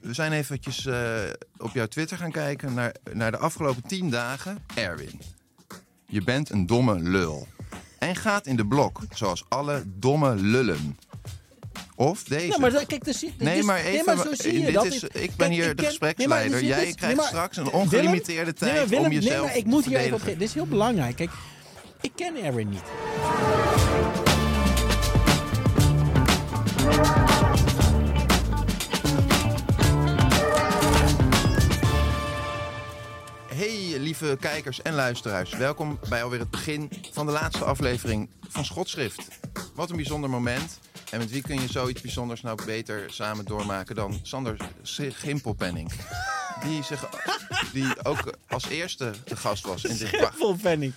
We zijn eventjes eh, op jouw Twitter gaan kijken naar, naar de afgelopen tien dagen. Erwin, je bent een domme lul. En gaat in de blok, zoals alle domme lullen. Of deze. Ja, maar kijk, dus, dit Nee, maar even. maar zo zie je dit dat. is, Ik- ben kijk, hier ik de ken- gespreksleider. nee, maar dus Jij krijgt nee, maar- straks een ongelimiteerde nee, tijd Willem, om nee, jezelf maar ik moet te hier even op. Dit is heel belangrijk. Kijk, ik ken Erwin niet. Lieve kijkers en luisteraars. Welkom bij alweer het begin van de laatste aflevering van Schotschrift. Wat een bijzonder moment. En met wie kun je zoiets bijzonders nou beter samen doormaken dan Sander Gimpelpenning. Die, zich, die ook als eerste de gast was in dit Schimpelpenning.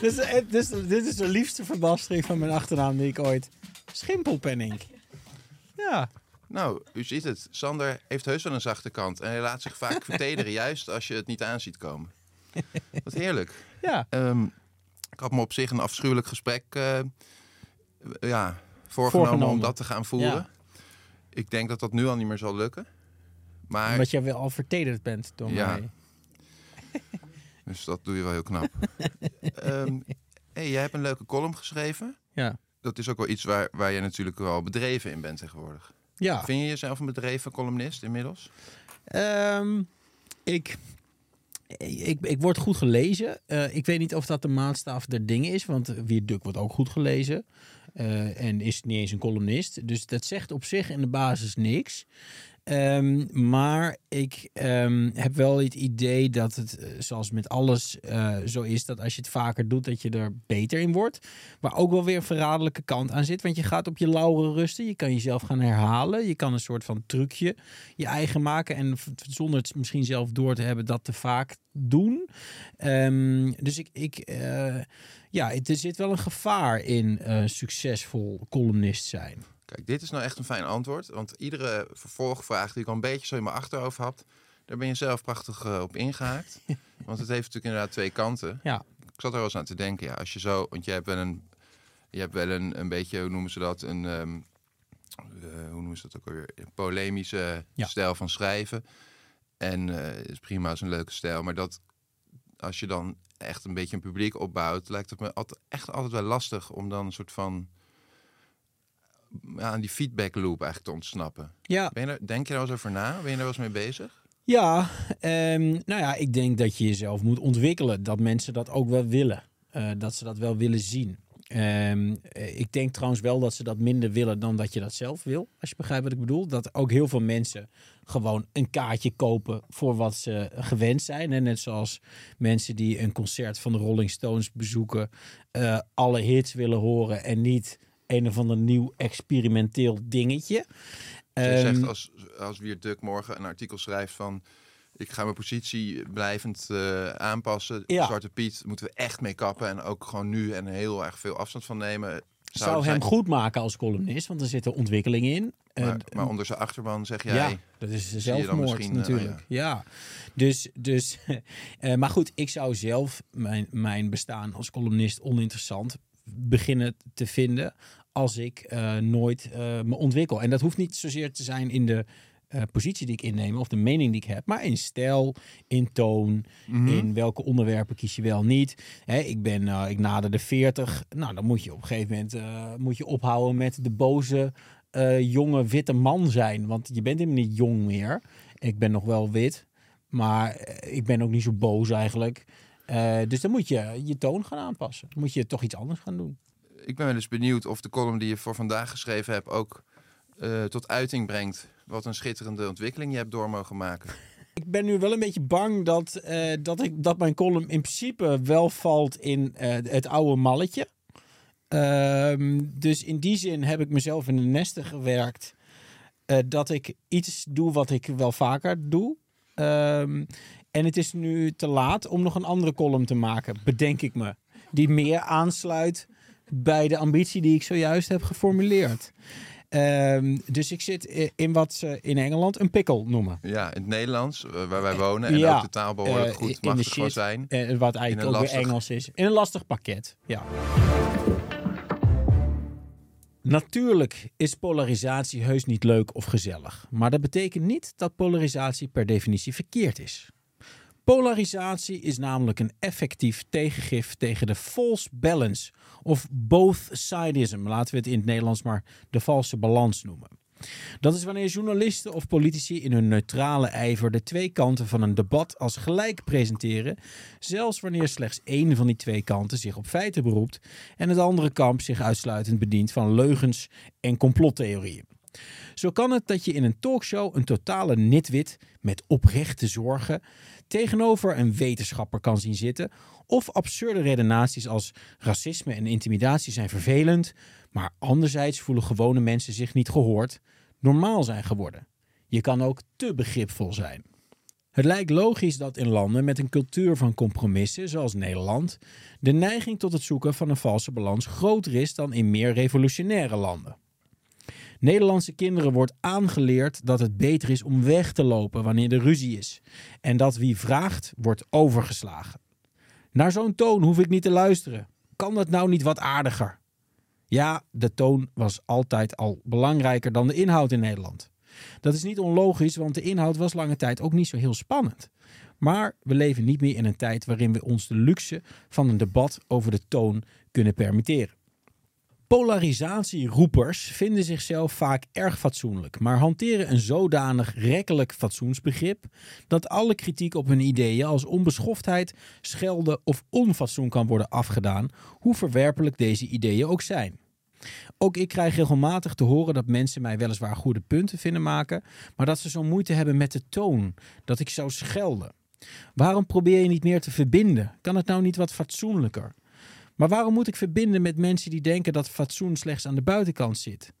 Dus, eh, dus, dit is de liefste verbastering van mijn achternaam die ik ooit... Schimpelpenning. Ja. Nou, u ziet het. Sander heeft heus wel een zachte kant. En hij laat zich vaak vertederen, juist als je het niet aan ziet komen. Wat heerlijk. Ja. Ehm, ik had me op zich een afschuwelijk gesprek eh, ja, voorgenomen, Voorgenomen. om dat te gaan voeren. Ja. Ik denk dat dat nu al niet meer zal lukken. Maar, Omdat jij wel al vertederd bent door Ja. mij. dus dat doe je wel heel knap. Ehm hey, jij hebt een leuke column geschreven. Ja. Dat is ook wel iets waar, waar je natuurlijk wel bedreven in bent tegenwoordig. Ja. Vind je jezelf een bedreven columnist inmiddels? Ehm, ik, ik, ik word goed gelezen. Eh, ik weet niet of dat de maatstaf der dingen is, want Wie Duk wordt ook goed gelezen. Eh, en is niet eens een columnist. Dus dat zegt op zich in de basis niks. Ehm, maar ik ehm, heb wel het idee dat het, eh, zoals met alles eh, zo is, dat als je het vaker doet, dat je er beter in wordt. Waar ook wel weer een verraderlijke kant aan zit. Want je gaat op je lauren rusten. Je kan jezelf gaan herhalen. Je kan een soort van trucje je eigen maken. En zonder het misschien zelf door te hebben, dat te vaak doen. Ehm, dus ik, ik eh, ja, er zit wel een gevaar in eh, succesvol columnist zijn. Kijk, dit is nou echt een fijn antwoord. Want iedere vervolgvraag die ik al een beetje zo in mijn achterhoofd had... daar ben je zelf prachtig eh, op ingehaakt. want het heeft natuurlijk inderdaad twee kanten. Ja. Ik zat er wel eens aan te denken, ja, als je zo... Want je hebt wel een, je hebt wel een, een beetje, hoe noemen ze dat? Een, ehm, eh, hoe noemen ze dat ook alweer? Een polemische Ja. stijl van schrijven. En het is prima, is een leuke stijl. Maar dat als je dan echt een beetje een publiek opbouwt... lijkt het me altijd, echt altijd wel lastig om dan een soort van... Aan die feedback loop eigenlijk te ontsnappen. Ja, Ben je er, denk je daar wel eens over na? Ben je daar wel eens mee bezig? Ja, ehm, nou ja, ik denk dat je jezelf moet ontwikkelen. Dat mensen dat ook wel willen. Eh, dat ze dat wel willen zien. Ehm, eh, ik denk trouwens wel dat ze dat minder willen dan dat je dat zelf wil. Als je begrijpt wat ik bedoel. Dat ook heel veel mensen gewoon een kaartje kopen voor wat ze gewend zijn. En net zoals mensen die een concert van de Rolling Stones bezoeken, eh, alle hits willen horen en niet een of ander nieuw experimenteel dingetje. Je Ehm, zegt als, als Wiert Duk morgen een artikel schrijft van... ik ga mijn positie blijvend eh, aanpassen. Ja. Zwarte Piet moeten we echt mee kappen. En ook gewoon nu en heel erg veel afstand van nemen. zou er hem zijn- goed maken als columnist, want er zitten ontwikkelingen in. Maar, Eh, maar onder zijn achterban zeg jij... ja, dat is zelfmoord misschien, eh, natuurlijk. oh ja. Dus, dus eh, maar goed, ik zou zelf mijn, mijn bestaan als columnist oninteressant beginnen te vinden als ik eh, nooit eh, me ontwikkel. En dat hoeft niet zozeer te zijn in de eh, positie die ik inneem of de mening die ik heb, maar in stijl, in toon, in welke onderwerpen kies je wel niet. Hè, ik ben, ik nader de 40. Nou, dan moet je op een gegeven moment moet je ophouden met de boze jonge witte man zijn, want je bent helemaal niet jong meer. Ik ben nog wel wit, maar ik ben ook niet zo boos eigenlijk. Eh, dus dan moet je je toon gaan aanpassen. Dan moet je toch iets anders gaan doen. Ik ben wel eens benieuwd of de column die je voor vandaag geschreven hebt ook eh, tot uiting brengt. Wat een schitterende ontwikkeling je hebt door mogen maken. Ik ben nu wel een beetje bang dat, eh, dat, ik, dat mijn column in principe wel valt in het oude malletje. Ehm, dus in die zin heb ik mezelf in de nesten gewerkt. dat ik iets doe wat ik wel vaker doe. Ehm, en het is nu te laat om nog een andere column te maken, bedenk ik me. Die meer aansluit bij de ambitie die ik zojuist heb geformuleerd. Ehm, dus ik zit in wat ze in Engeland een pikkel noemen. Ja, in het Nederlands, eh, waar wij wonen. En Ja, ook de taal behoorlijk eh, goed shit. zijn. Eh, wat eigenlijk ook weer Engels is. In een lastig pakket, ja. Natuurlijk is polarisatie heus niet leuk of gezellig. Maar dat betekent niet dat polarisatie per definitie verkeerd is. Polarisatie is namelijk een effectief tegengif tegen de false balance of both-sidism. Laten we het in het Nederlands maar de valse balans noemen. Dat is wanneer journalisten of politici in hun neutrale ijver de twee kanten van een debat als gelijk presenteren, zelfs wanneer slechts één van die twee kanten zich op feiten beroept en het andere kamp zich uitsluitend bedient van leugens en complottheorieën. Zo kan het dat je in een talkshow een totale nitwit met oprechte zorgen tegenover een wetenschapper kan zien zitten, of absurde redenaties als racisme en intimidatie zijn vervelend, maar anderzijds voelen gewone mensen zich niet gehoord, normaal zijn geworden. Je kan ook te begripvol zijn. Het lijkt logisch dat in landen met een cultuur van compromissen, zoals Nederland, de neiging tot het zoeken van een valse balans groter is dan in meer revolutionaire landen. Nederlandse kinderen wordt aangeleerd dat het beter is om weg te lopen wanneer er ruzie is. En dat wie vraagt, wordt overgeslagen. Naar zo'n toon hoef ik niet te luisteren. Kan dat nou niet wat aardiger? Ja, de toon was altijd al belangrijker dan de inhoud in Nederland. Dat is niet onlogisch, want de inhoud was lange tijd ook niet zo heel spannend. Maar we leven niet meer in een tijd waarin we ons de luxe van een debat over de toon kunnen permitteren. Polarisatieroepers vinden zichzelf vaak erg fatsoenlijk, maar hanteren een zodanig rekkelijk fatsoensbegrip dat alle kritiek op hun ideeën als onbeschoftheid, schelden of onfatsoen kan worden afgedaan, hoe verwerpelijk deze ideeën ook zijn. Ook ik krijg regelmatig te horen dat mensen mij weliswaar goede punten vinden maken, maar dat ze zo moeite hebben met de toon, dat ik zou schelden. Waarom probeer je niet meer te verbinden? Kan het nou niet wat fatsoenlijker? Maar waarom moet ik verbinden met mensen die denken dat fatsoen slechts aan de buitenkant zit?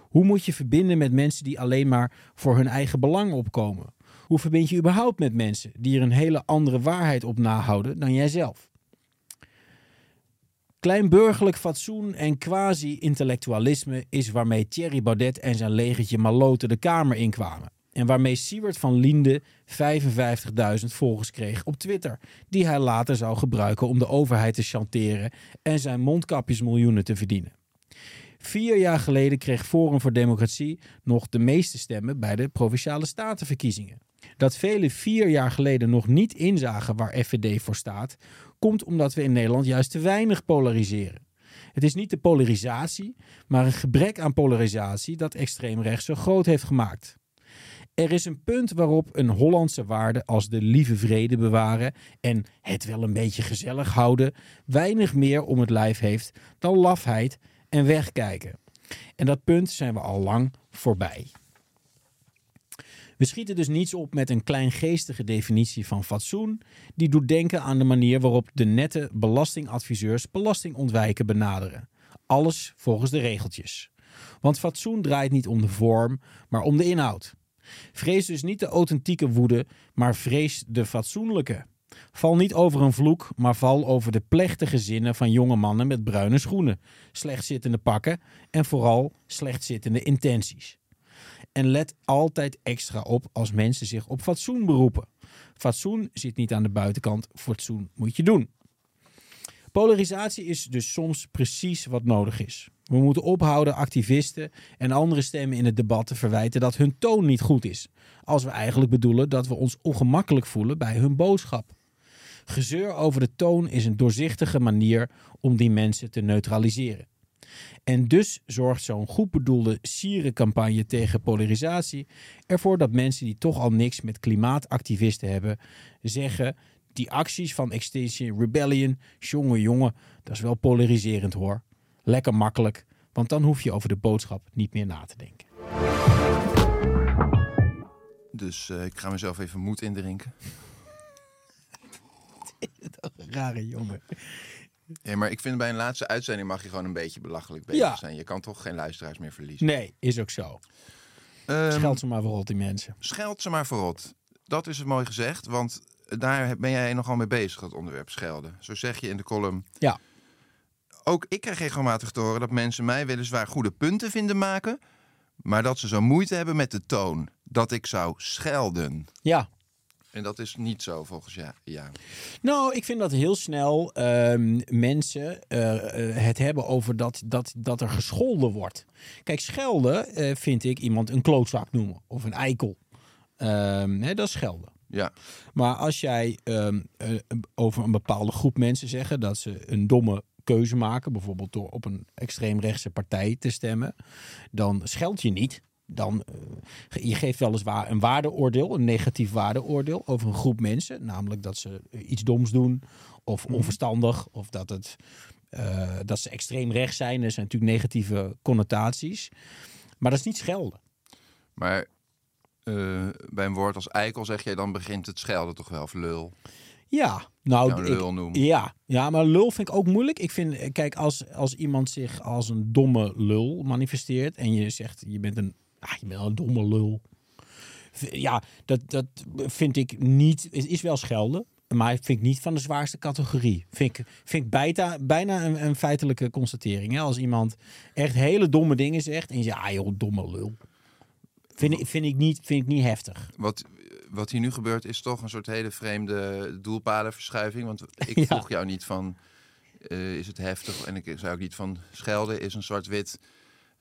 Hoe moet je verbinden met mensen die alleen maar voor hun eigen belang opkomen? Hoe verbind je überhaupt met mensen die er een hele andere waarheid op nahouden dan jijzelf? Kleinburgerlijk fatsoen en quasi-intellectualisme is waarmee Thierry Baudet en zijn legertje maloten de Kamer inkwamen. En waarmee Siewert van Liende 55.000 volgers kreeg op Twitter, die hij later zou gebruiken om de overheid te chanteren en zijn mondkapjesmiljoenen te verdienen. Vier jaar geleden kreeg Forum voor Democratie nog de meeste stemmen bij de provinciale statenverkiezingen. Dat velen vier jaar geleden nog niet inzagen waar FVD voor staat, komt omdat we in Nederland juist te weinig polariseren. Het is niet de polarisatie, maar een gebrek aan polarisatie dat extreemrechts zo groot heeft gemaakt. Er is een punt waarop een Hollandse waarde als de lieve vrede bewaren en het wel een beetje gezellig houden weinig meer om het lijf heeft dan lafheid en wegkijken. En dat punt zijn we al lang voorbij. We schieten dus niets op met een kleingeestige definitie van fatsoen. Die doet denken aan de manier waarop de nette belastingadviseurs belastingontwijken benaderen. Alles volgens de regeltjes. Want fatsoen draait niet om de vorm, maar om de inhoud. Vrees dus niet de authentieke woede, maar vrees de fatsoenlijke. Val niet over een vloek, maar val over de plechtige zinnen van jonge mannen met bruine schoenen, slechtzittende pakken en vooral slechtzittende intenties. En let altijd extra op als mensen zich op fatsoen beroepen. Fatsoen zit niet aan de buitenkant, fatsoen moet je doen. Polarisatie is dus soms precies wat nodig is. We moeten ophouden activisten en andere stemmen in het debat te verwijten dat hun toon niet goed is. Als we eigenlijk bedoelen dat we ons ongemakkelijk voelen bij hun boodschap. Gezeur over de toon is een doorzichtige manier om die mensen te neutraliseren. En dus zorgt zo'n goed bedoelde sierencampagne tegen polarisatie ervoor dat mensen die toch al niks met klimaatactivisten hebben, zeggen: die acties van Extinction Rebellion, jongen, jongen, dat is wel polariserend hoor. Lekker makkelijk, want dan hoef je over de boodschap niet meer na te denken. Dus eh, ik ga mezelf even moed indrinken. Rare jongen. Ja, maar ik vind bij een laatste uitzending mag je gewoon een beetje belachelijk bezig Ja. zijn. Je kan toch geen luisteraars meer verliezen. Nee, is ook zo. Ehm, Scheld ze maar voor die mensen. Scheld ze maar verrot. Dat is het mooi gezegd, want daar ben jij nogal mee bezig, het onderwerp schelden. Zo zeg je in de column. Ja. Ook ik krijg regelmatig te horen dat mensen mij weliswaar goede punten vinden maken, maar dat ze zo moeite hebben met de toon. Dat ik zou schelden. Ja, En dat is niet zo volgens jou. Ja. Nou, ik vind dat heel snel ehm, mensen eh, eh, het hebben over dat, dat, dat er gescholden wordt. Kijk, schelden eh, vind ik iemand een klootzak noemen of een eikel. Ehm, hè, dat is schelden. ja. Maar als jij ehm, eh, over een bepaalde groep mensen zeggen dat ze een domme keuze maken, bijvoorbeeld door op een extreemrechtse partij te stemmen, dan scheld je niet. Dan, eh, je geeft weliswaar een waardeoordeel, een negatief waardeoordeel over een groep mensen. Namelijk dat ze iets doms doen of onverstandig of dat, het, eh, dat ze extreem rechts zijn. Er zijn natuurlijk negatieve connotaties. Maar dat is niet schelden. Maar eh, bij een woord als eikel zeg jij dan begint het schelden toch wel, of lul. Ja, nou, Nou, ik- noemen. Ja, ja, maar lul vind ik ook moeilijk. Ik vind, kijk, als, als iemand zich als een domme lul manifesteert en je zegt, je bent een, ah, je bent een domme lul. Ja, dat, dat vind ik niet, het is wel schelden, maar vind ik niet van de zwaarste categorie. Vind ik, vind ik bijna, bijna een, een feitelijke constatering. Hè? Als iemand echt hele domme dingen zegt en je zegt, ah joh, domme lul. Vind ik, vind ik, niet, vind ik niet heftig. Wat, wat hier nu gebeurt is toch een soort hele vreemde doelpadenverschuiving. Want ik Ja. vroeg jou niet van, eh, is het heftig? En ik zei ook niet van, schelden is een zwart-wit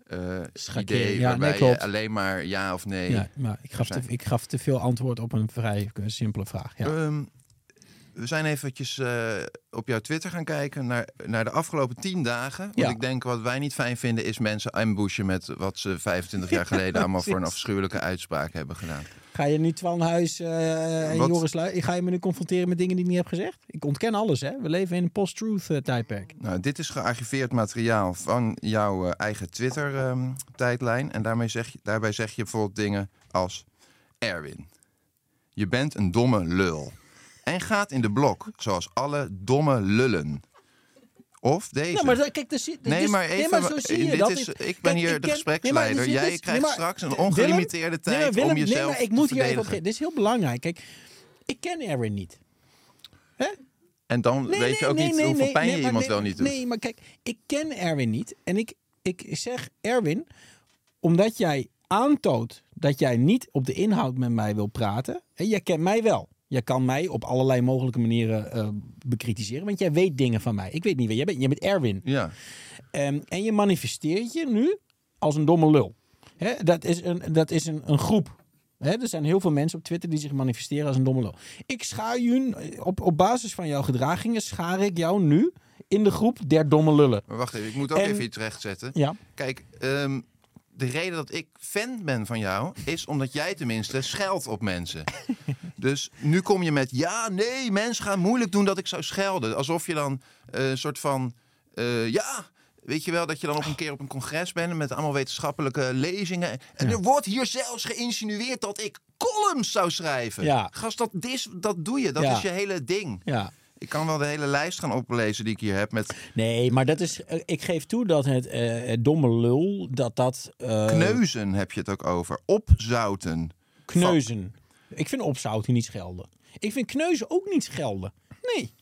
eh idee Ja, waarbij nee, je alleen maar ja of nee. Ja, maar ik gaf, te, ik gaf te veel antwoord op een vrij eh, simpele vraag. Ja. Ehm, we zijn eventjes eh, op jouw Twitter gaan kijken naar, naar de afgelopen tien dagen. Want Ja. ik denk wat wij niet fijn vinden is mensen ambushen met wat ze 25 jaar geleden allemaal voor een afschuwelijke uitspraak hebben gedaan. Ga je nu Twan Huis eh, en? Joris ga je me nu confronteren met dingen die ik niet heb gezegd? Ik ontken alles, hè. We leven in een post-truth eh, tijdperk. Nou, dit is gearchiveerd materiaal van jouw eigen Twitter-tijdlijn. en daarmee zeg je, daarbij zeg je bijvoorbeeld dingen als... Erwin, je bent een domme lul. En gaat in de blok, zoals alle domme lullen. Of deze. Nou, maar kijk, dus, Nee, maar even. nee, maar zo zie je dit dat. is, ik ben Kijk, hier ik de ken- gespreksleider. nee, Jij krijgt nee, maar- straks een ongelimiteerde nee, tijd Willem, om jezelf nee, maar ik te moet hier even op. Dit is heel belangrijk. Kijk, ik ken Erwin niet. Hè? En dan Nee, weet nee, je ook nee, niet nee, hoeveel nee, pijn nee, je iemand nee, wel niet doet. Nee, maar kijk, ik ken Erwin niet. En ik, ik zeg Erwin, omdat jij aantoont dat jij niet op de inhoud met mij wil praten. En jij kent mij wel. Jij kan mij op allerlei mogelijke manieren eh, bekritiseren. Want jij weet dingen van mij. Ik weet niet wie jij bent. Jij bent Erwin. Ja, Ehm, en je manifesteert je nu als een domme lul. Hè, dat is, een, dat is een, een groep. Hè, er zijn heel veel mensen op Twitter die zich manifesteren als een domme lul. Ik schaar je, op, op basis van jouw gedragingen, schaar ik jou nu in de groep der domme lullen. maar wacht even. Ik moet ook En- even iets rechtzetten. Ja. Kijk, ehm, de reden dat ik fan ben van jou... is omdat jij tenminste scheldt op mensen. dus nu kom je met... ja, nee, mensen gaan moeilijk doen dat ik zou schelden. Alsof je dan eh, een soort van... eh, ja... Weet je wel dat je dan op een keer op een congres bent met allemaal wetenschappelijke lezingen. En er wordt hier zelfs geïnsinueerd dat ik columns zou schrijven. Ja. Gast, dat, dis, dat doe je. Dat Ja. is je hele ding. Ja. Ik kan wel de hele lijst gaan oplezen die ik hier heb met Nee, maar dat is. eh, Ik geef toe dat het, eh, het domme lul, dat dat. eh, kneuzen heb je het ook over. Opzouten. kneuzen. Ik vind opzouten niet schelden. Ik vind kneuzen ook niet schelden. Nee.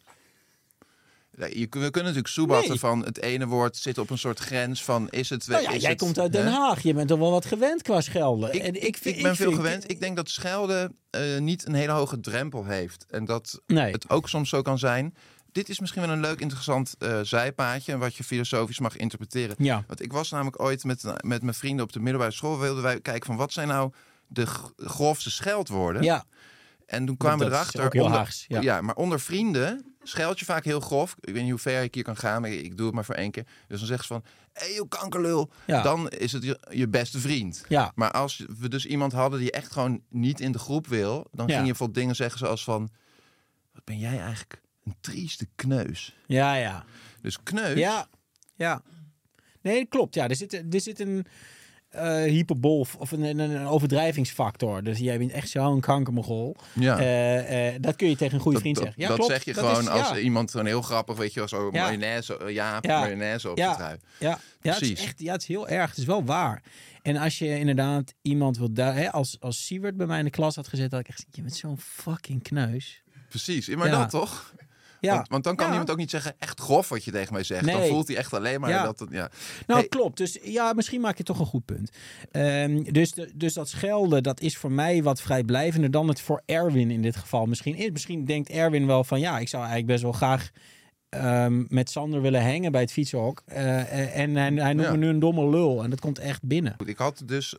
Je, we kunnen natuurlijk soebatten Nee. van het ene woord zit op een soort grens van is het. Nou ja, is jij het, komt uit Den? Haag. Je bent toch wel wat gewend qua schelden. Ik, en ik, vind- ben veel vind- gewend. Ik denk dat schelden eh, niet een hele hoge drempel heeft. En dat Nee. het ook soms zo kan zijn dit is misschien wel een leuk, interessant eh, zijpaadje... wat je filosofisch mag interpreteren. Ja. Want ik was namelijk ooit met, met mijn vrienden op de middelbare school... wilden wij kijken van wat zijn nou de grofste scheldwoorden. Ja, En toen kwamen we Dat erachter... onder, ja. maar onder vrienden scheld je vaak heel grof. Ik weet niet hoe ver ik hier kan gaan, maar ik, doe het maar voor één keer. Dus dan zeggen ze van, hé hey, kankerlul. Ja. Dan is het je, je beste vriend. ja. Maar als we dus iemand hadden die echt gewoon niet in de groep wil... dan ging je bijvoorbeeld dingen zeggen zoals van... wat ben jij eigenlijk een trieste kneus. Ja, ja. Dus kneus... Ja, ja. Nee, klopt. Ja, er zit, er zit een eh hyperbol of een, een, een overdrijvingsfactor. Dus jij bent echt zo'n kankermogol. Ja. Eh, eh, dat kun je tegen een goede Dat, vriend zeggen. Ja, dat klopt. zeg je Dat gewoon is- als ja. iemand zo'n heel grappig, weet je wel, zo Ja. mayonaise, ja, Ja. mayonaise op Ja. trui. Ja, ja, het is Precies. echt, ja, het is heel erg. Het is wel waar. En als je inderdaad iemand wil... daar- Hè, als, als Siewert bij mij in de klas had gezet, had ik echt je bent zo'n fucking kneus. Precies, maar dat toch? Ja. Want, want dan kan Ja. iemand ook niet zeggen, echt grof wat je tegen mij zegt. Dan voelt hij echt alleen maar Ja. dat het... Ja. Nou, Hey, klopt. Dus ja, misschien maak je toch een goed punt. Ehm, dus, de- dus dat schelden, dat is voor mij wat vrijblijvender dan het voor Erwin in dit geval misschien is. Misschien denkt Erwin wel van, ja, ik zou eigenlijk best wel graag ehm, met Sander willen hangen bij het fietsenhok. Eh, eh, en hij, noemt Ja. me nu een domme lul. En dat komt echt binnen. Ik had dus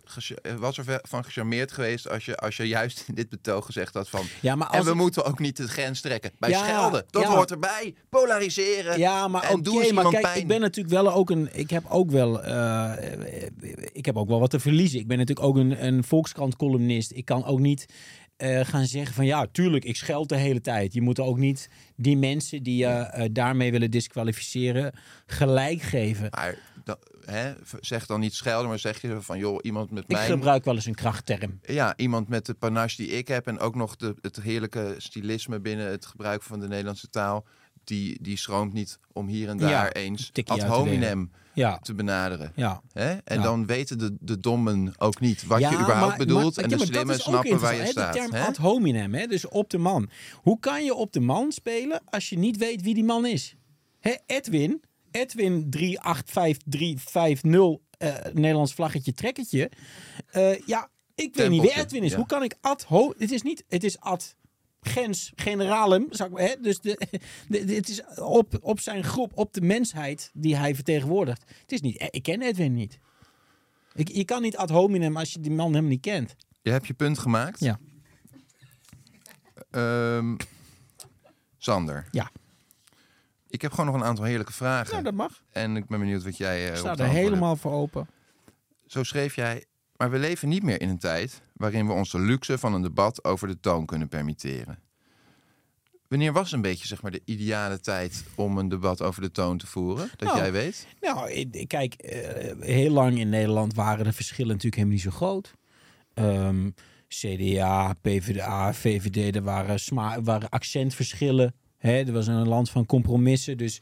was er van gecharmeerd geweest als je, als je juist in dit betoog gezegd had van... Ja, maar En we moeten ook niet de grens trekken. Bij Ja, schelden, dat hoort erbij. Polariseren. Ja, maar en maar kijk, pijn. ik ben natuurlijk wel ook een, ik heb ook wel, eh, ik heb ook wel wat te verliezen. Ik ben natuurlijk ook een, een Volkskrant columnist. Ik kan ook niet eh, gaan zeggen van ja, tuurlijk, ik scheld de hele tijd. Je moet ook niet die mensen die je eh, daarmee willen disqualificeren gelijk geven. Maar hè, zeg dan niet schelden, maar zeg je van... joh, iemand met Ik mijn... gebruik wel eens een krachtterm. Ja, iemand met de panache die ik heb... en ook nog de, het heerlijke stilisme binnen het gebruik van de Nederlandse taal... die, die schroomt niet om hier en daar Ja, eens ad te hominem Ja, te benaderen. ja. Hè? En dan weten de, de dommen ook niet wat je überhaupt maar- bedoelt. maar- en de slimmen snappen waar je staat. De term hè? ad hominem, hè? dus op de man. Hoe kan je op de man spelen als je niet weet wie die man is? Hè, Edwin, Edwin 385350, eh Nederlands vlaggetje trekkertje. Eh, ja, ik weet niet wie Edwin is. Hoe kan ik ad ho... Het is niet... Het is ad gens generalem, zou ik, hè? dus de, de, de- het is op, op zijn groep, op de mensheid die hij vertegenwoordigt. Het is niet, ik ken Edwin niet. Ik, je kan niet ad hominem als je die man helemaal niet kent. Je hebt je punt gemaakt. Ja. Ehm, Sander. Ja. Ik heb gewoon nog een aantal heerlijke vragen. Nou, dat mag. En ik ben benieuwd wat jij eh Ik sta er helemaal voor open. Zo schreef jij... Maar we leven niet meer in een tijd waarin we ons de luxe van een debat over de toon kunnen permitteren. Wanneer was een beetje zeg maar, de ideale tijd om een debat over de toon te voeren? Dat Nou, jij weet? Nou, kijk, eh, heel lang in Nederland waren de verschillen natuurlijk helemaal niet zo groot. Ehm, CDA, PvdA, VVD, er waren, sma waren accentverschillen. Hè? Er was een land van compromissen. Dus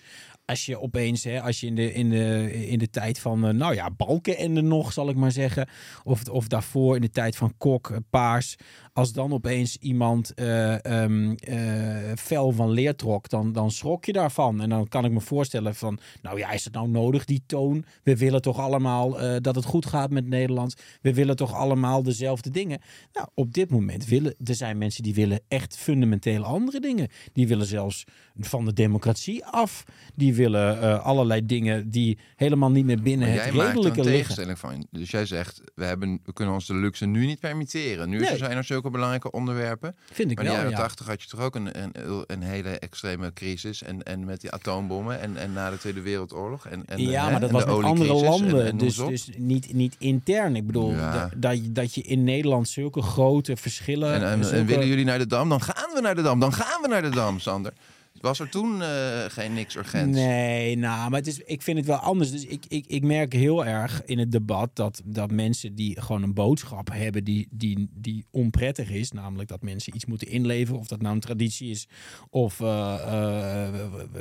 als je opeens, hè, als je in de, in de, in de tijd van, eh, nou ja, Balkenende nog, zal ik maar zeggen. Of, of daarvoor in de tijd van Kok, eh, Paars. Als dan opeens iemand eh ehm eh, fel van leer trok, dan, dan schrok je daarvan. En dan kan ik me voorstellen van, nou ja, is het nou nodig, die toon? We willen toch allemaal eh, dat het goed gaat met Nederland. We willen toch allemaal dezelfde dingen. Nou, op dit moment willen, er zijn mensen die willen echt fundamenteel andere dingen. Die willen zelfs van de democratie af. Die willen allerlei dingen die helemaal niet meer binnen Maar het jij maakt redelijke een liggen. tegenstelling van. Dus jij zegt, we, hebben, we kunnen ons de luxe nu niet permitteren. Nu Nee. zijn er zulke belangrijke onderwerpen. Vind ik Maar in de jaren ja. tachtig had je toch ook een, een, een hele extreme crisis. En, en met die atoombommen en, en na de Tweede Wereldoorlog. En, en, ja, hè, maar dat was met andere landen. en- en noem dus dus niet, niet intern. Ik bedoel, Ja. dat, je, dat je in Nederland zulke grote verschillen... En, en, en zulke- willen jullie naar de Dam? Dan gaan we naar de Dam. Dan gaan we naar de Dam, Sander. Was er toen eh, geen niks urgents? Nee, nou, maar het is, ik vind het wel anders. Dus ik, ik, ik merk heel erg in het debat dat, dat mensen die gewoon een boodschap hebben die, die, die onprettig is, namelijk dat mensen iets moeten inleveren, of dat nou een traditie is of eh, eh,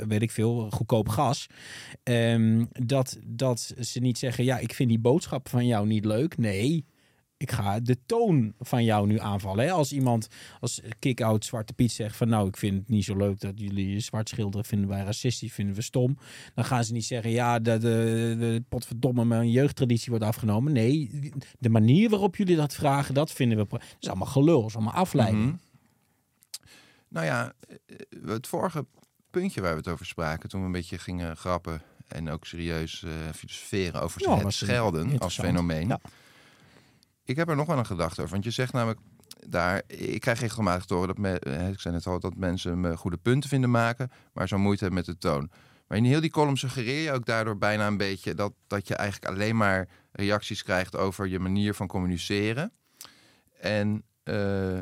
weet ik veel, goedkoop gas, ehm, dat, dat ze niet zeggen, ja, ik vind die boodschap van jou niet leuk. Nee, ik ga de toon van jou nu aanvallen. Hè? Als iemand als kick-out Zwarte Piet zegt van nou, ik vind het niet zo leuk dat jullie zwart schilderen, vinden wij racistisch, vinden we stom. Dan gaan ze niet zeggen ja, de, de, de potverdomme mijn jeugdtraditie wordt afgenomen. Nee, de manier waarop jullie dat vragen, dat vinden we... Dat is allemaal gelul, is allemaal afleiding. Mhm. Nou ja, eh, het vorige puntje waar we het over spraken toen we een beetje gingen grappen en ook serieus eh filosoferen over Ja, het een- schelden als fenomeen. Ja. Ik heb er nog wel een gedachte over, want je zegt namelijk daar, ik krijg regelmatig te horen dat, ik zei net al, dat mensen me goede punten vinden maken, maar zo moeite hebben met de toon. Maar in heel die column suggereer je ook daardoor bijna een beetje dat, dat je eigenlijk alleen maar reacties krijgt over je manier van communiceren. En eh,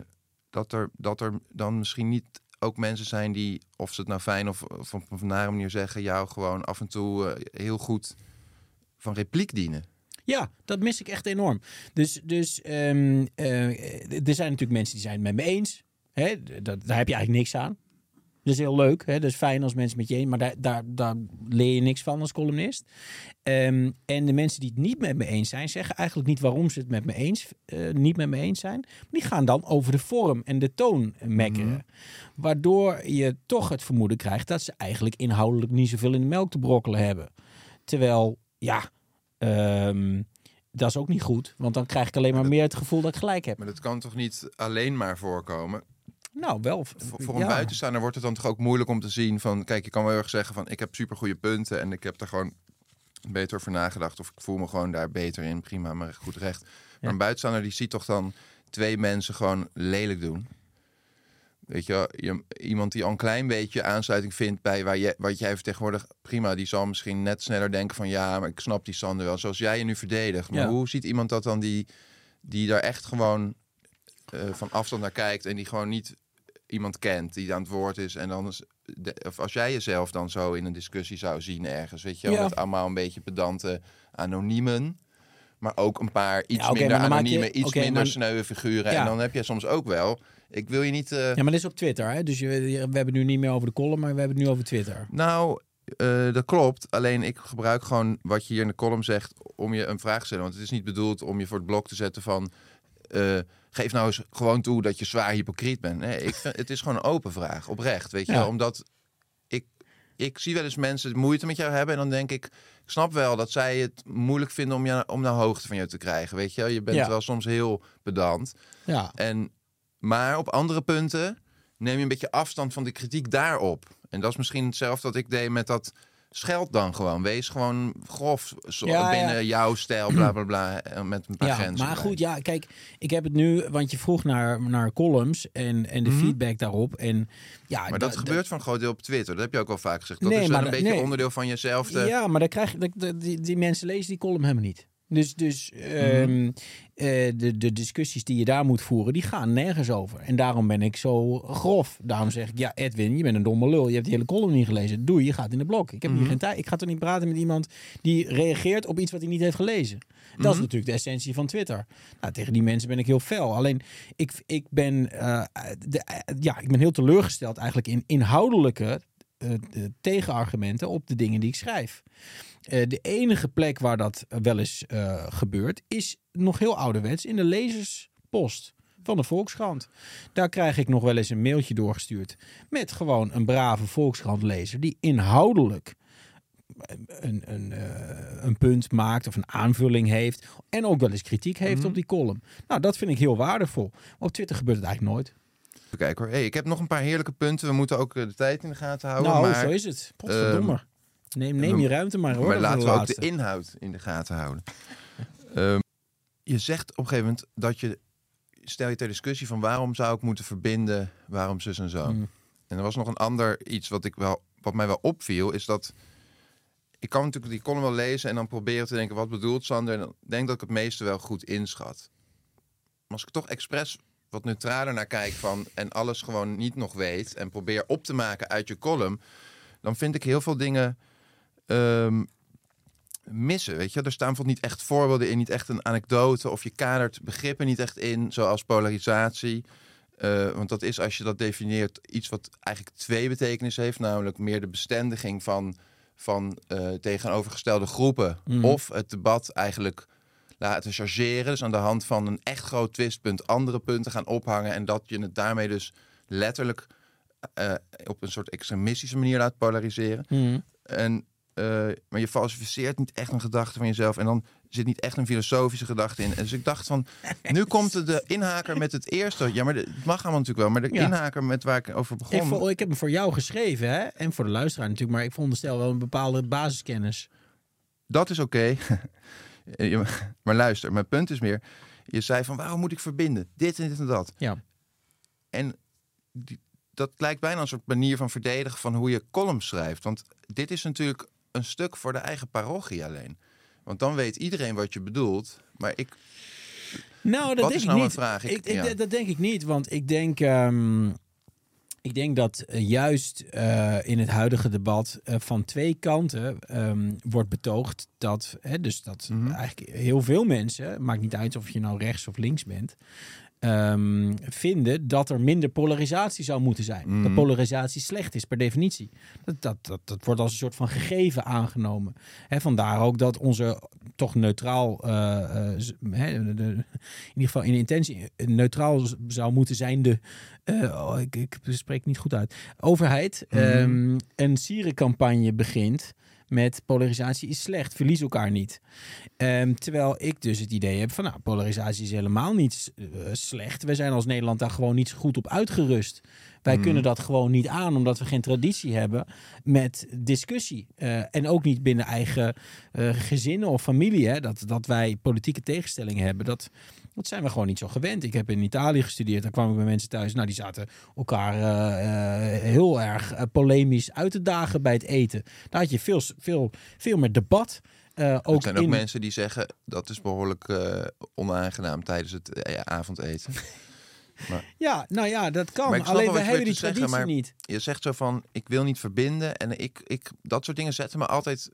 dat, er, dat er dan misschien niet ook mensen zijn die, of ze het nou fijn of, of op een nare manier zeggen, jou gewoon af en toe eh, heel goed van repliek dienen. Ja, dat mis ik echt enorm. Dus, dus ehm, eh, er zijn natuurlijk mensen die zijn het met me eens. Hè? Dat, daar heb je eigenlijk niks aan. Dat is heel leuk. Hè? Dat is fijn als mensen met je eens, maar daar, daar, daar leer je niks van als columnist. Ehm, en de mensen die het niet met me eens zijn, zeggen eigenlijk niet waarom ze het met me eens, eh, niet met me eens zijn. Maar die gaan dan over de vorm en de toon mekkeren. Waardoor je toch het vermoeden krijgt dat ze eigenlijk inhoudelijk niet zoveel in de melk te brokkelen hebben. Terwijl, ja, ehm, dat is ook niet goed. Want dan krijg ik alleen maar meer het gevoel dat ik gelijk heb. Maar dat kan toch niet alleen maar voorkomen? Nou, wel. Voor, voor een ja. buitenstaander wordt het dan toch ook moeilijk om te zien van... Kijk, je kan wel heel erg zeggen van ik heb super goede punten... en ik heb daar gewoon beter over nagedacht... of ik voel me gewoon daar beter in, prima, maar goed recht. Maar Ja. een buitenstaander die ziet toch dan twee mensen gewoon lelijk doen. Weet je, iemand die al een klein beetje aansluiting vindt bij waar je, wat jij vertegenwoordigt, prima, die zal misschien net sneller denken van ja, maar ik snap die Sander wel, zoals jij je nu verdedigt. Maar Ja. hoe ziet iemand dat dan die, die daar echt gewoon eh, van afstand naar kijkt en die gewoon niet iemand kent die aan het woord is en dan is, de- of als jij jezelf dan zo in een discussie zou zien ergens, weet je, Ja. met allemaal een beetje pedante anoniemen. Maar ook een paar iets Ja, minder je- anonieme, iets minder maar- sneuwe figuren. Ja. En dan heb je soms ook wel. Ik wil je niet. eh, Ja, maar dit is op Twitter. Hè? Dus je, we hebben het nu niet meer over de column, maar we hebben het nu over Twitter. Nou, eh, dat klopt. Alleen ik gebruik gewoon wat je hier in de column zegt om je een vraag te stellen. Want het is niet bedoeld om je voor het blok te zetten van. eh, geef nou eens gewoon toe dat je zwaar hypocriet bent. Nee, ik vind, het is gewoon een open vraag, oprecht. Weet je Ja. wel? Omdat ik zie wel eens mensen moeite met jou hebben. En dan denk ik, ik snap wel dat zij het moeilijk vinden om, je, om naar hoogte van je te krijgen. Weet je, wel? je bent Ja. wel soms heel pedant. Ja, En, maar op andere punten neem je een beetje afstand van de kritiek daarop. En dat is misschien hetzelfde wat ik deed met dat scheld dan gewoon. Wees gewoon grof zo, Ja, binnen ja. jouw stijl, bla bla bla. Met een paar ja grenzen. maar goed, ja, kijk, ik heb het nu, want je vroeg naar, naar columns en, en de feedback daarop. En, ja, Mhm. Maar dat da- gebeurt van een groot deel op Twitter. Dat heb je ook wel vaak gezegd. Dat Nee, is maar een beetje nee. onderdeel van jezelf. te- Ja, maar dan krijg je, die, die mensen lezen die column helemaal niet. Dus, dus Mhm. ehm, eh, de, de discussies die je daar moet voeren, die gaan nergens over. En daarom ben ik zo grof. Daarom zeg ik, ja Edwin, je bent een domme lul. Je hebt die hele column niet gelezen. Doei, je gaat in de blok. Ik heb Mhm. hier geen tijd. Ik ga toch niet praten met iemand die reageert op iets wat hij niet heeft gelezen. Dat Mhm. is natuurlijk de essentie van Twitter. Nou, tegen die mensen ben ik heel fel. Alleen, ik, ik, ben, eh, de, ja, ik ben heel teleurgesteld eigenlijk in inhoudelijke eh, de tegenargumenten op de dingen die ik schrijf. Eh, de enige plek waar dat wel eens eh, gebeurt, is nog heel ouderwets in de lezerspost van de Volkskrant. Daar krijg ik nog wel eens een mailtje doorgestuurd met gewoon een brave Volkskrant-lezer die inhoudelijk een, een, eh, een punt maakt of een aanvulling heeft en ook wel eens kritiek heeft op die column. Nou, dat vind ik heel waardevol. Op Twitter gebeurt het eigenlijk nooit. Even kijken hoor. Hey, ik heb nog een paar heerlijke punten. We moeten ook eh, de tijd in de gaten houden. nou, maar, zo is het. Potverdomme. Neem, neem je ruimte maar hoor. Maar laten we ook de inhoud in de gaten houden. Ehm, je zegt op een gegeven moment dat je... Stel je ter discussie van waarom zou ik moeten verbinden, waarom zus en zo. Mm. En er was nog een ander iets wat, ik wel, wat mij wel opviel, is dat... Ik kan natuurlijk die column wel lezen en dan proberen te denken, wat bedoelt Sander? En dan denk dat ik het meeste wel goed inschat. Maar als ik toch expres wat neutraler naar kijk van... en alles gewoon niet nog weet en probeer op te maken uit je column... dan vind ik heel veel dingen ehm, missen. Weet je, er staan bijvoorbeeld niet echt voorbeelden in, niet echt een anekdote of je kadert begrippen niet echt in, zoals polarisatie. Eh, want dat is, als je dat definieert, iets wat eigenlijk twee betekenissen heeft, namelijk meer de bestendiging van, van eh, tegenovergestelde groepen Mhm. of het debat eigenlijk laten chargeren. Dus aan de hand van een echt groot twistpunt andere punten gaan ophangen en dat je het daarmee dus letterlijk eh, op een soort extremistische manier laat polariseren. Mm. En, maar je falsificeert niet echt een gedachte van jezelf. En dan zit niet echt een filosofische gedachte in. Dus ik dacht van, nu komt de, inhaker met het eerste. Ja, maar het mag allemaal natuurlijk wel. Maar de Ja. inhaker met waar ik over begon. Ik, vo- ik heb hem voor jou geschreven, hè? En voor de luisteraar natuurlijk. Maar ik veronderstel wel een bepaalde basiskennis. Dat is oké. Maar luister, mijn punt is meer. Je zei van, waarom moet ik verbinden? Dit en dit en dat. Ja. En die- dat lijkt bijna een soort manier van verdedigen van hoe je column schrijft. Want dit is natuurlijk een stuk voor de eigen parochie alleen. Want dan weet iedereen wat je bedoelt. Maar ik, Nou, dat Wat denk is ik nou niet. mijn vraag? Ik- Ik, ik- ja. Dat denk ik niet, want ik denk, ehm, ik denk dat eh, juist eh, in het huidige debat eh, van twee kanten ehm, wordt betoogd dat, hè, dus dat Mhm. eigenlijk heel veel mensen, maakt niet uit of je nou rechts of links bent, ehm, vinden dat er minder polarisatie zou moeten zijn. Mhm. Dat polarisatie slecht is per definitie. Dat, dat, dat, dat wordt als een soort van gegeven aangenomen. Hè, vandaar ook dat onze toch neutraal, eh, eh, de- de- in ieder geval in intentie, neutraal zou moeten zijn de, eh, oh, ik, ik spreek niet goed uit, overheid Mhm. ehm, een sierencampagne begint met polarisatie is slecht, verlies elkaar niet. Ehm, terwijl ik dus het idee heb van, nou, polarisatie is helemaal niet eh, slecht. We zijn als Nederland daar gewoon niet zo goed op uitgerust. Wij Mhm. kunnen dat gewoon niet aan, omdat we geen traditie hebben met discussie. Eh, en ook niet binnen eigen eh, gezinnen of familie. Hè, dat, dat wij politieke tegenstellingen hebben. Dat, dat zijn we gewoon niet zo gewend. Ik heb in Italië gestudeerd. Daar kwam ik bij mensen thuis. Nou, die zaten elkaar eh, eh, heel erg eh, polemisch uit te dagen bij het eten. Daar had je veel, veel, veel meer debat. Ook er zijn ook in, mensen die zeggen dat is behoorlijk eh, onaangenaam tijdens het avondeten. Ja, nou ja, dat kan. Maar Alleen we hebben die zeggen, traditie maar- niet. Je zegt zo van, ik wil niet verbinden. En ik, ik, dat soort dingen zetten me altijd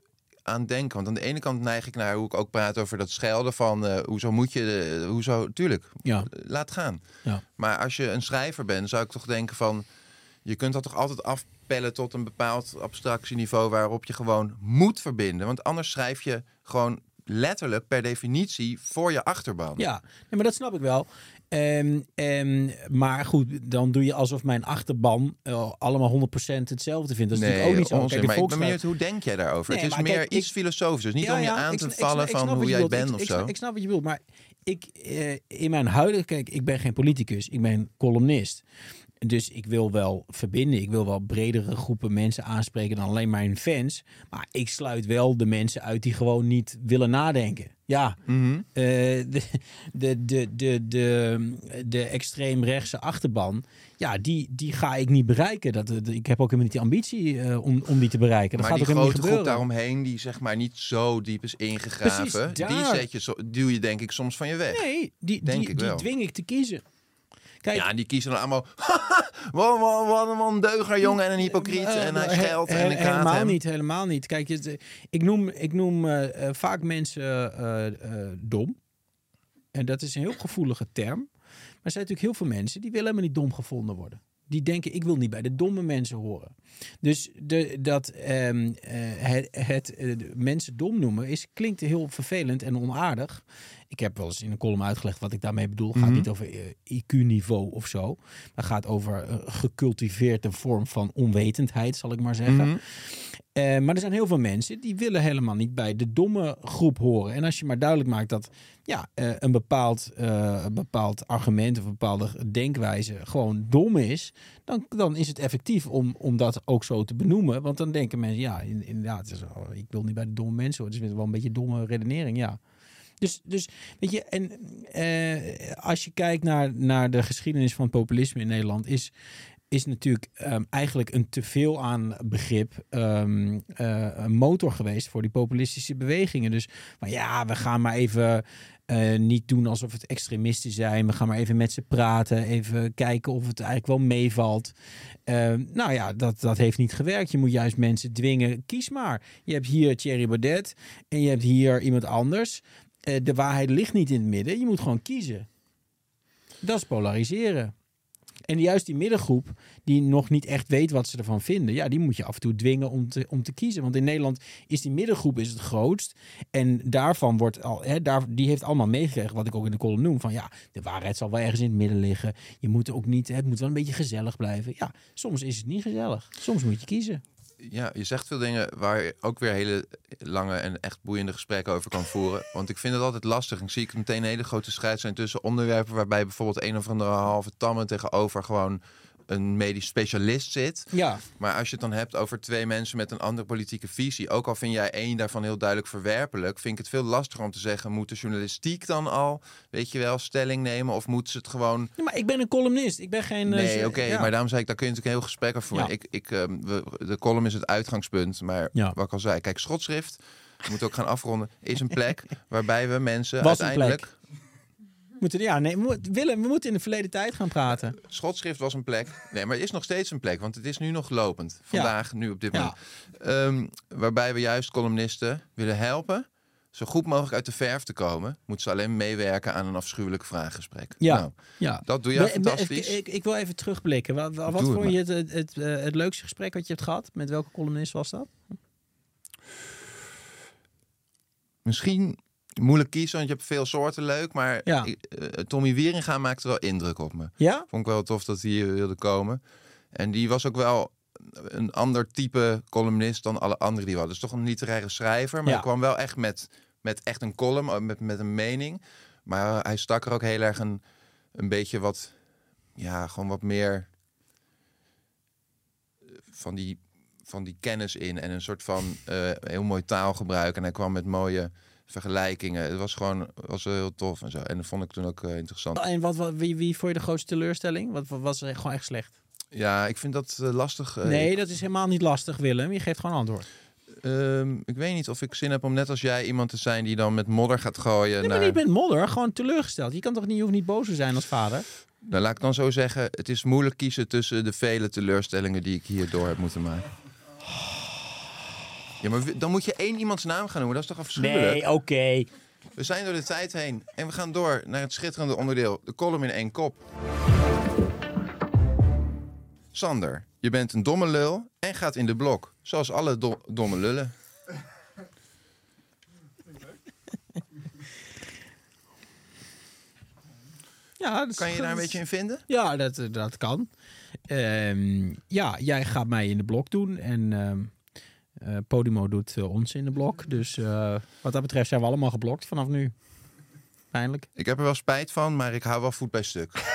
aan denken. Want aan de ene kant neig ik naar hoe ik ook praat over dat schelden van... eh, hoezo moet je, eh, hoezo, tuurlijk, Ja. laat gaan. Ja. Maar als je een schrijver bent, zou ik toch denken van... Je kunt dat toch altijd afpellen tot een bepaald abstractieniveau... waarop je gewoon moet verbinden. Want anders schrijf je gewoon letterlijk per definitie voor je achterban. Ja, nee, maar dat snap ik wel. Ehm, ehm, maar goed, dan doe je alsof mijn achterban eh, allemaal 100% hetzelfde vindt. Dat is natuurlijk ook niet zo. onzin. Kijk, de maar ik ben benieuwd, hoe denk jij daarover? Nee, het is meer kijk, iets ik- filosofisch. Dus niet Ja, om je ja, aan ik te vallen van hoe jij bent of zo. Ik snap wat je bedoelt, maar ik, eh, in mijn huidige... Kijk, ik ben geen politicus, ik ben columnist. Dus ik wil wel verbinden. Ik wil wel bredere groepen mensen aanspreken dan alleen mijn fans. Maar ik sluit wel de mensen uit die gewoon niet willen nadenken. Ja, Mhm. eh, de, de, de, de, de, extreemrechtse achterban, ja, die, die ga ik niet bereiken. Dat, ik heb ook helemaal niet die ambitie eh, om, om die te bereiken. Dat maar gaat die grote groep daaromheen, die zeg maar niet zo diep is ingegraven, die zet je duw je denk ik soms van je weg. Nee, die, die, dwing ik te kiezen. Kijk, Ja, en die kiezen dan allemaal. wat, wat, wat een ondeuger jongen en een hypocriet. Eh, en hij he- scheldt en ik Helemaal hem. niet, helemaal niet. Kijk, ik noem, ik noem eh, eh, vaak mensen eh, eh, dom. En dat is een heel gevoelige term. Maar er zijn natuurlijk heel veel mensen die willen helemaal niet dom gevonden worden. Die denken, ik wil niet bij de domme mensen horen. Dus de, dat ehm, eh, het, het eh, mensen dom noemen is, klinkt heel vervelend en onaardig. Ik heb wel eens in een column uitgelegd wat ik daarmee bedoel. Het gaat Mhm. niet over eh, IQ-niveau of zo. Maar gaat over een gecultiveerde vorm van onwetendheid, zal ik maar zeggen. Mhm. Eh, maar er zijn heel veel mensen die willen helemaal niet bij de domme groep horen. En als je maar duidelijk maakt dat ja, eh, een, bepaald, eh, bepaald argument of een bepaalde denkwijze gewoon dom is, dan, dan is het effectief om, om dat ook zo te benoemen. Want dan denken mensen, ja, in- inderdaad, wel- ik wil niet bij de domme mensen horen. Het is wel een beetje domme redenering, ja. Dus, dus weet je, en als je kijkt naar, naar de geschiedenis van populisme in Nederland, is, is natuurlijk ehm, eigenlijk een teveel aan begrip ehm, eh, motor geweest voor die populistische bewegingen. Dus maar ja, we gaan maar even eh, niet doen alsof het extremisten zijn. We gaan maar even met ze praten, even kijken of het eigenlijk wel meevalt. Ehm, nou ja, dat, dat heeft niet gewerkt. Je moet juist mensen dwingen, kies maar. Je hebt hier Thierry Baudet en je hebt hier iemand anders. Eh, de waarheid ligt niet in het midden. Je moet gewoon kiezen. Dat is polariseren. En juist die middengroep, die nog niet echt weet wat ze ervan vinden, ja, die moet je af en toe dwingen om te, om te kiezen. Want in Nederland is die middengroep is het grootst. En daarvan wordt al, hè, daar, die heeft allemaal meegekregen, wat ik ook in de column noem. Van ja, de waarheid zal wel ergens in het midden liggen. Je moet ook niet, het moet wel een beetje gezellig blijven. Ja, soms is het niet gezellig. Soms moet je kiezen. Ja, je zegt veel dingen waar je ook weer hele lange en echt boeiende gesprekken over kan voeren. Want ik vind het altijd lastig. Ik zie ik meteen een hele grote strijd zijn tussen onderwerpen waarbij bijvoorbeeld een of andere halve tammen tegenover gewoon een medisch specialist zit. Ja, Maar als je het dan hebt over twee mensen met een andere politieke visie, ook al vind jij één daarvan heel duidelijk verwerpelijk, vind ik het veel lastiger om te zeggen: moet de journalistiek dan al, weet je wel, stelling nemen of moeten ze het gewoon Ja, maar ik ben een columnist. Ik ben geen... eh, Nee, z- oké, ja. maar daarom zei ik, daar kun je natuurlijk heel gesprek over voeren. Ja. Ik, ik, ehm, we, de column is het uitgangspunt, maar Ja. wat ik al zei, kijk, schotschrift, we moeten ook gaan afronden, is een plek waarbij we mensen Was een uiteindelijk... Moeten, ja, nee, we moeten- Willem, we moeten in de verleden tijd gaan praten. Schotschrift was een plek, nee, maar het is nog steeds een plek, want het is nu nog lopend. Vandaag, nu op dit Ja. moment. Ehm, waarbij we juist columnisten willen helpen zo goed mogelijk uit de verf te komen. Moeten ze alleen meewerken aan een afschuwelijk vraaggesprek. Ja. Nou, Ja. dat doe ben- fantastisch. Ik, ik wil even terugblikken. Wat, wat Doe vond je het, het, het, eh, het leukste gesprek wat je hebt gehad? Met welke columnist was dat? Misschien moeilijk kiezen, want je hebt veel soorten leuk. Maar Ja. eh, Tommy Wieringa maakte wel indruk op me. Ja? Vond ik wel tof dat hij hier wilde komen. En die was ook wel een ander type columnist dan alle anderen die we hadden. Dus toch een literaire schrijver. Maar Ja. hij kwam wel echt met, met echt een column, eh, met, met een mening. Maar hij stak er ook heel erg een, een beetje wat... Ja, gewoon wat meer eh, van die, van die kennis in. En een soort van heel mooi taalgebruik. En hij kwam met mooie vergelijkingen. Het was gewoon was heel tof en zo. En dat vond ik toen ook eh, interessant. En wat, wat, wie, wie vond je de grootste teleurstelling? Wat, wat was gewoon echt slecht? Ja, ik vind dat eh, lastig. eh, nee, dat is helemaal niet lastig, Willem. Je geeft gewoon antwoord. Ehm, ik weet niet of ik zin heb om net als jij iemand te zijn die dan met modder gaat gooien. Nee, maar niet met modder. Gewoon teleurgesteld. Je kan toch niet, je hoeft niet boos te zijn als vader? Nou, laat ik dan zo zeggen, het is moeilijk kiezen tussen de vele teleurstellingen die ik hierdoor heb moeten maken. Ja, maar dan moet je één iemands naam gaan noemen. Dat is toch afschuwelijk? oké. We zijn door de tijd heen en we gaan door naar het schitterende onderdeel. De column in één kop. Sander, je bent een domme lul en gaat in de blok. Zoals alle do- domme lullen. Ja, dat is- Kan je daar een beetje in vinden? Ja, dat, eh, dat kan. Ehm, ja, jij gaat mij in de blok doen. En ehm, eh, Podimo doet eh, ons in de blok. Dus eh, wat dat betreft zijn we allemaal geblokt vanaf nu. Pijnlijk. Ik heb er wel spijt van, maar ik hou wel voet bij stuk.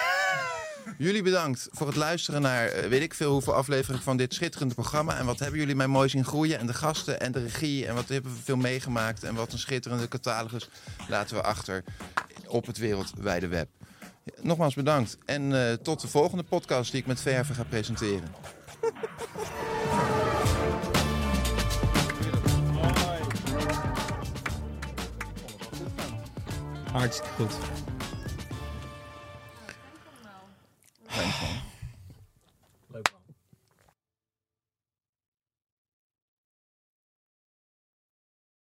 Jullie bedankt voor het luisteren naar weet ik veel hoeveel afleveringen van dit schitterende programma. En wat hebben jullie mij mooi zien groeien. En de gasten en de regie. En wat hebben we veel meegemaakt. En wat een schitterende catalogus laten we achter op het wereldwijde web. Nogmaals bedankt. En tot de volgende podcast die ik met Verve ga presenteren. Hartstikke goed. Fijn.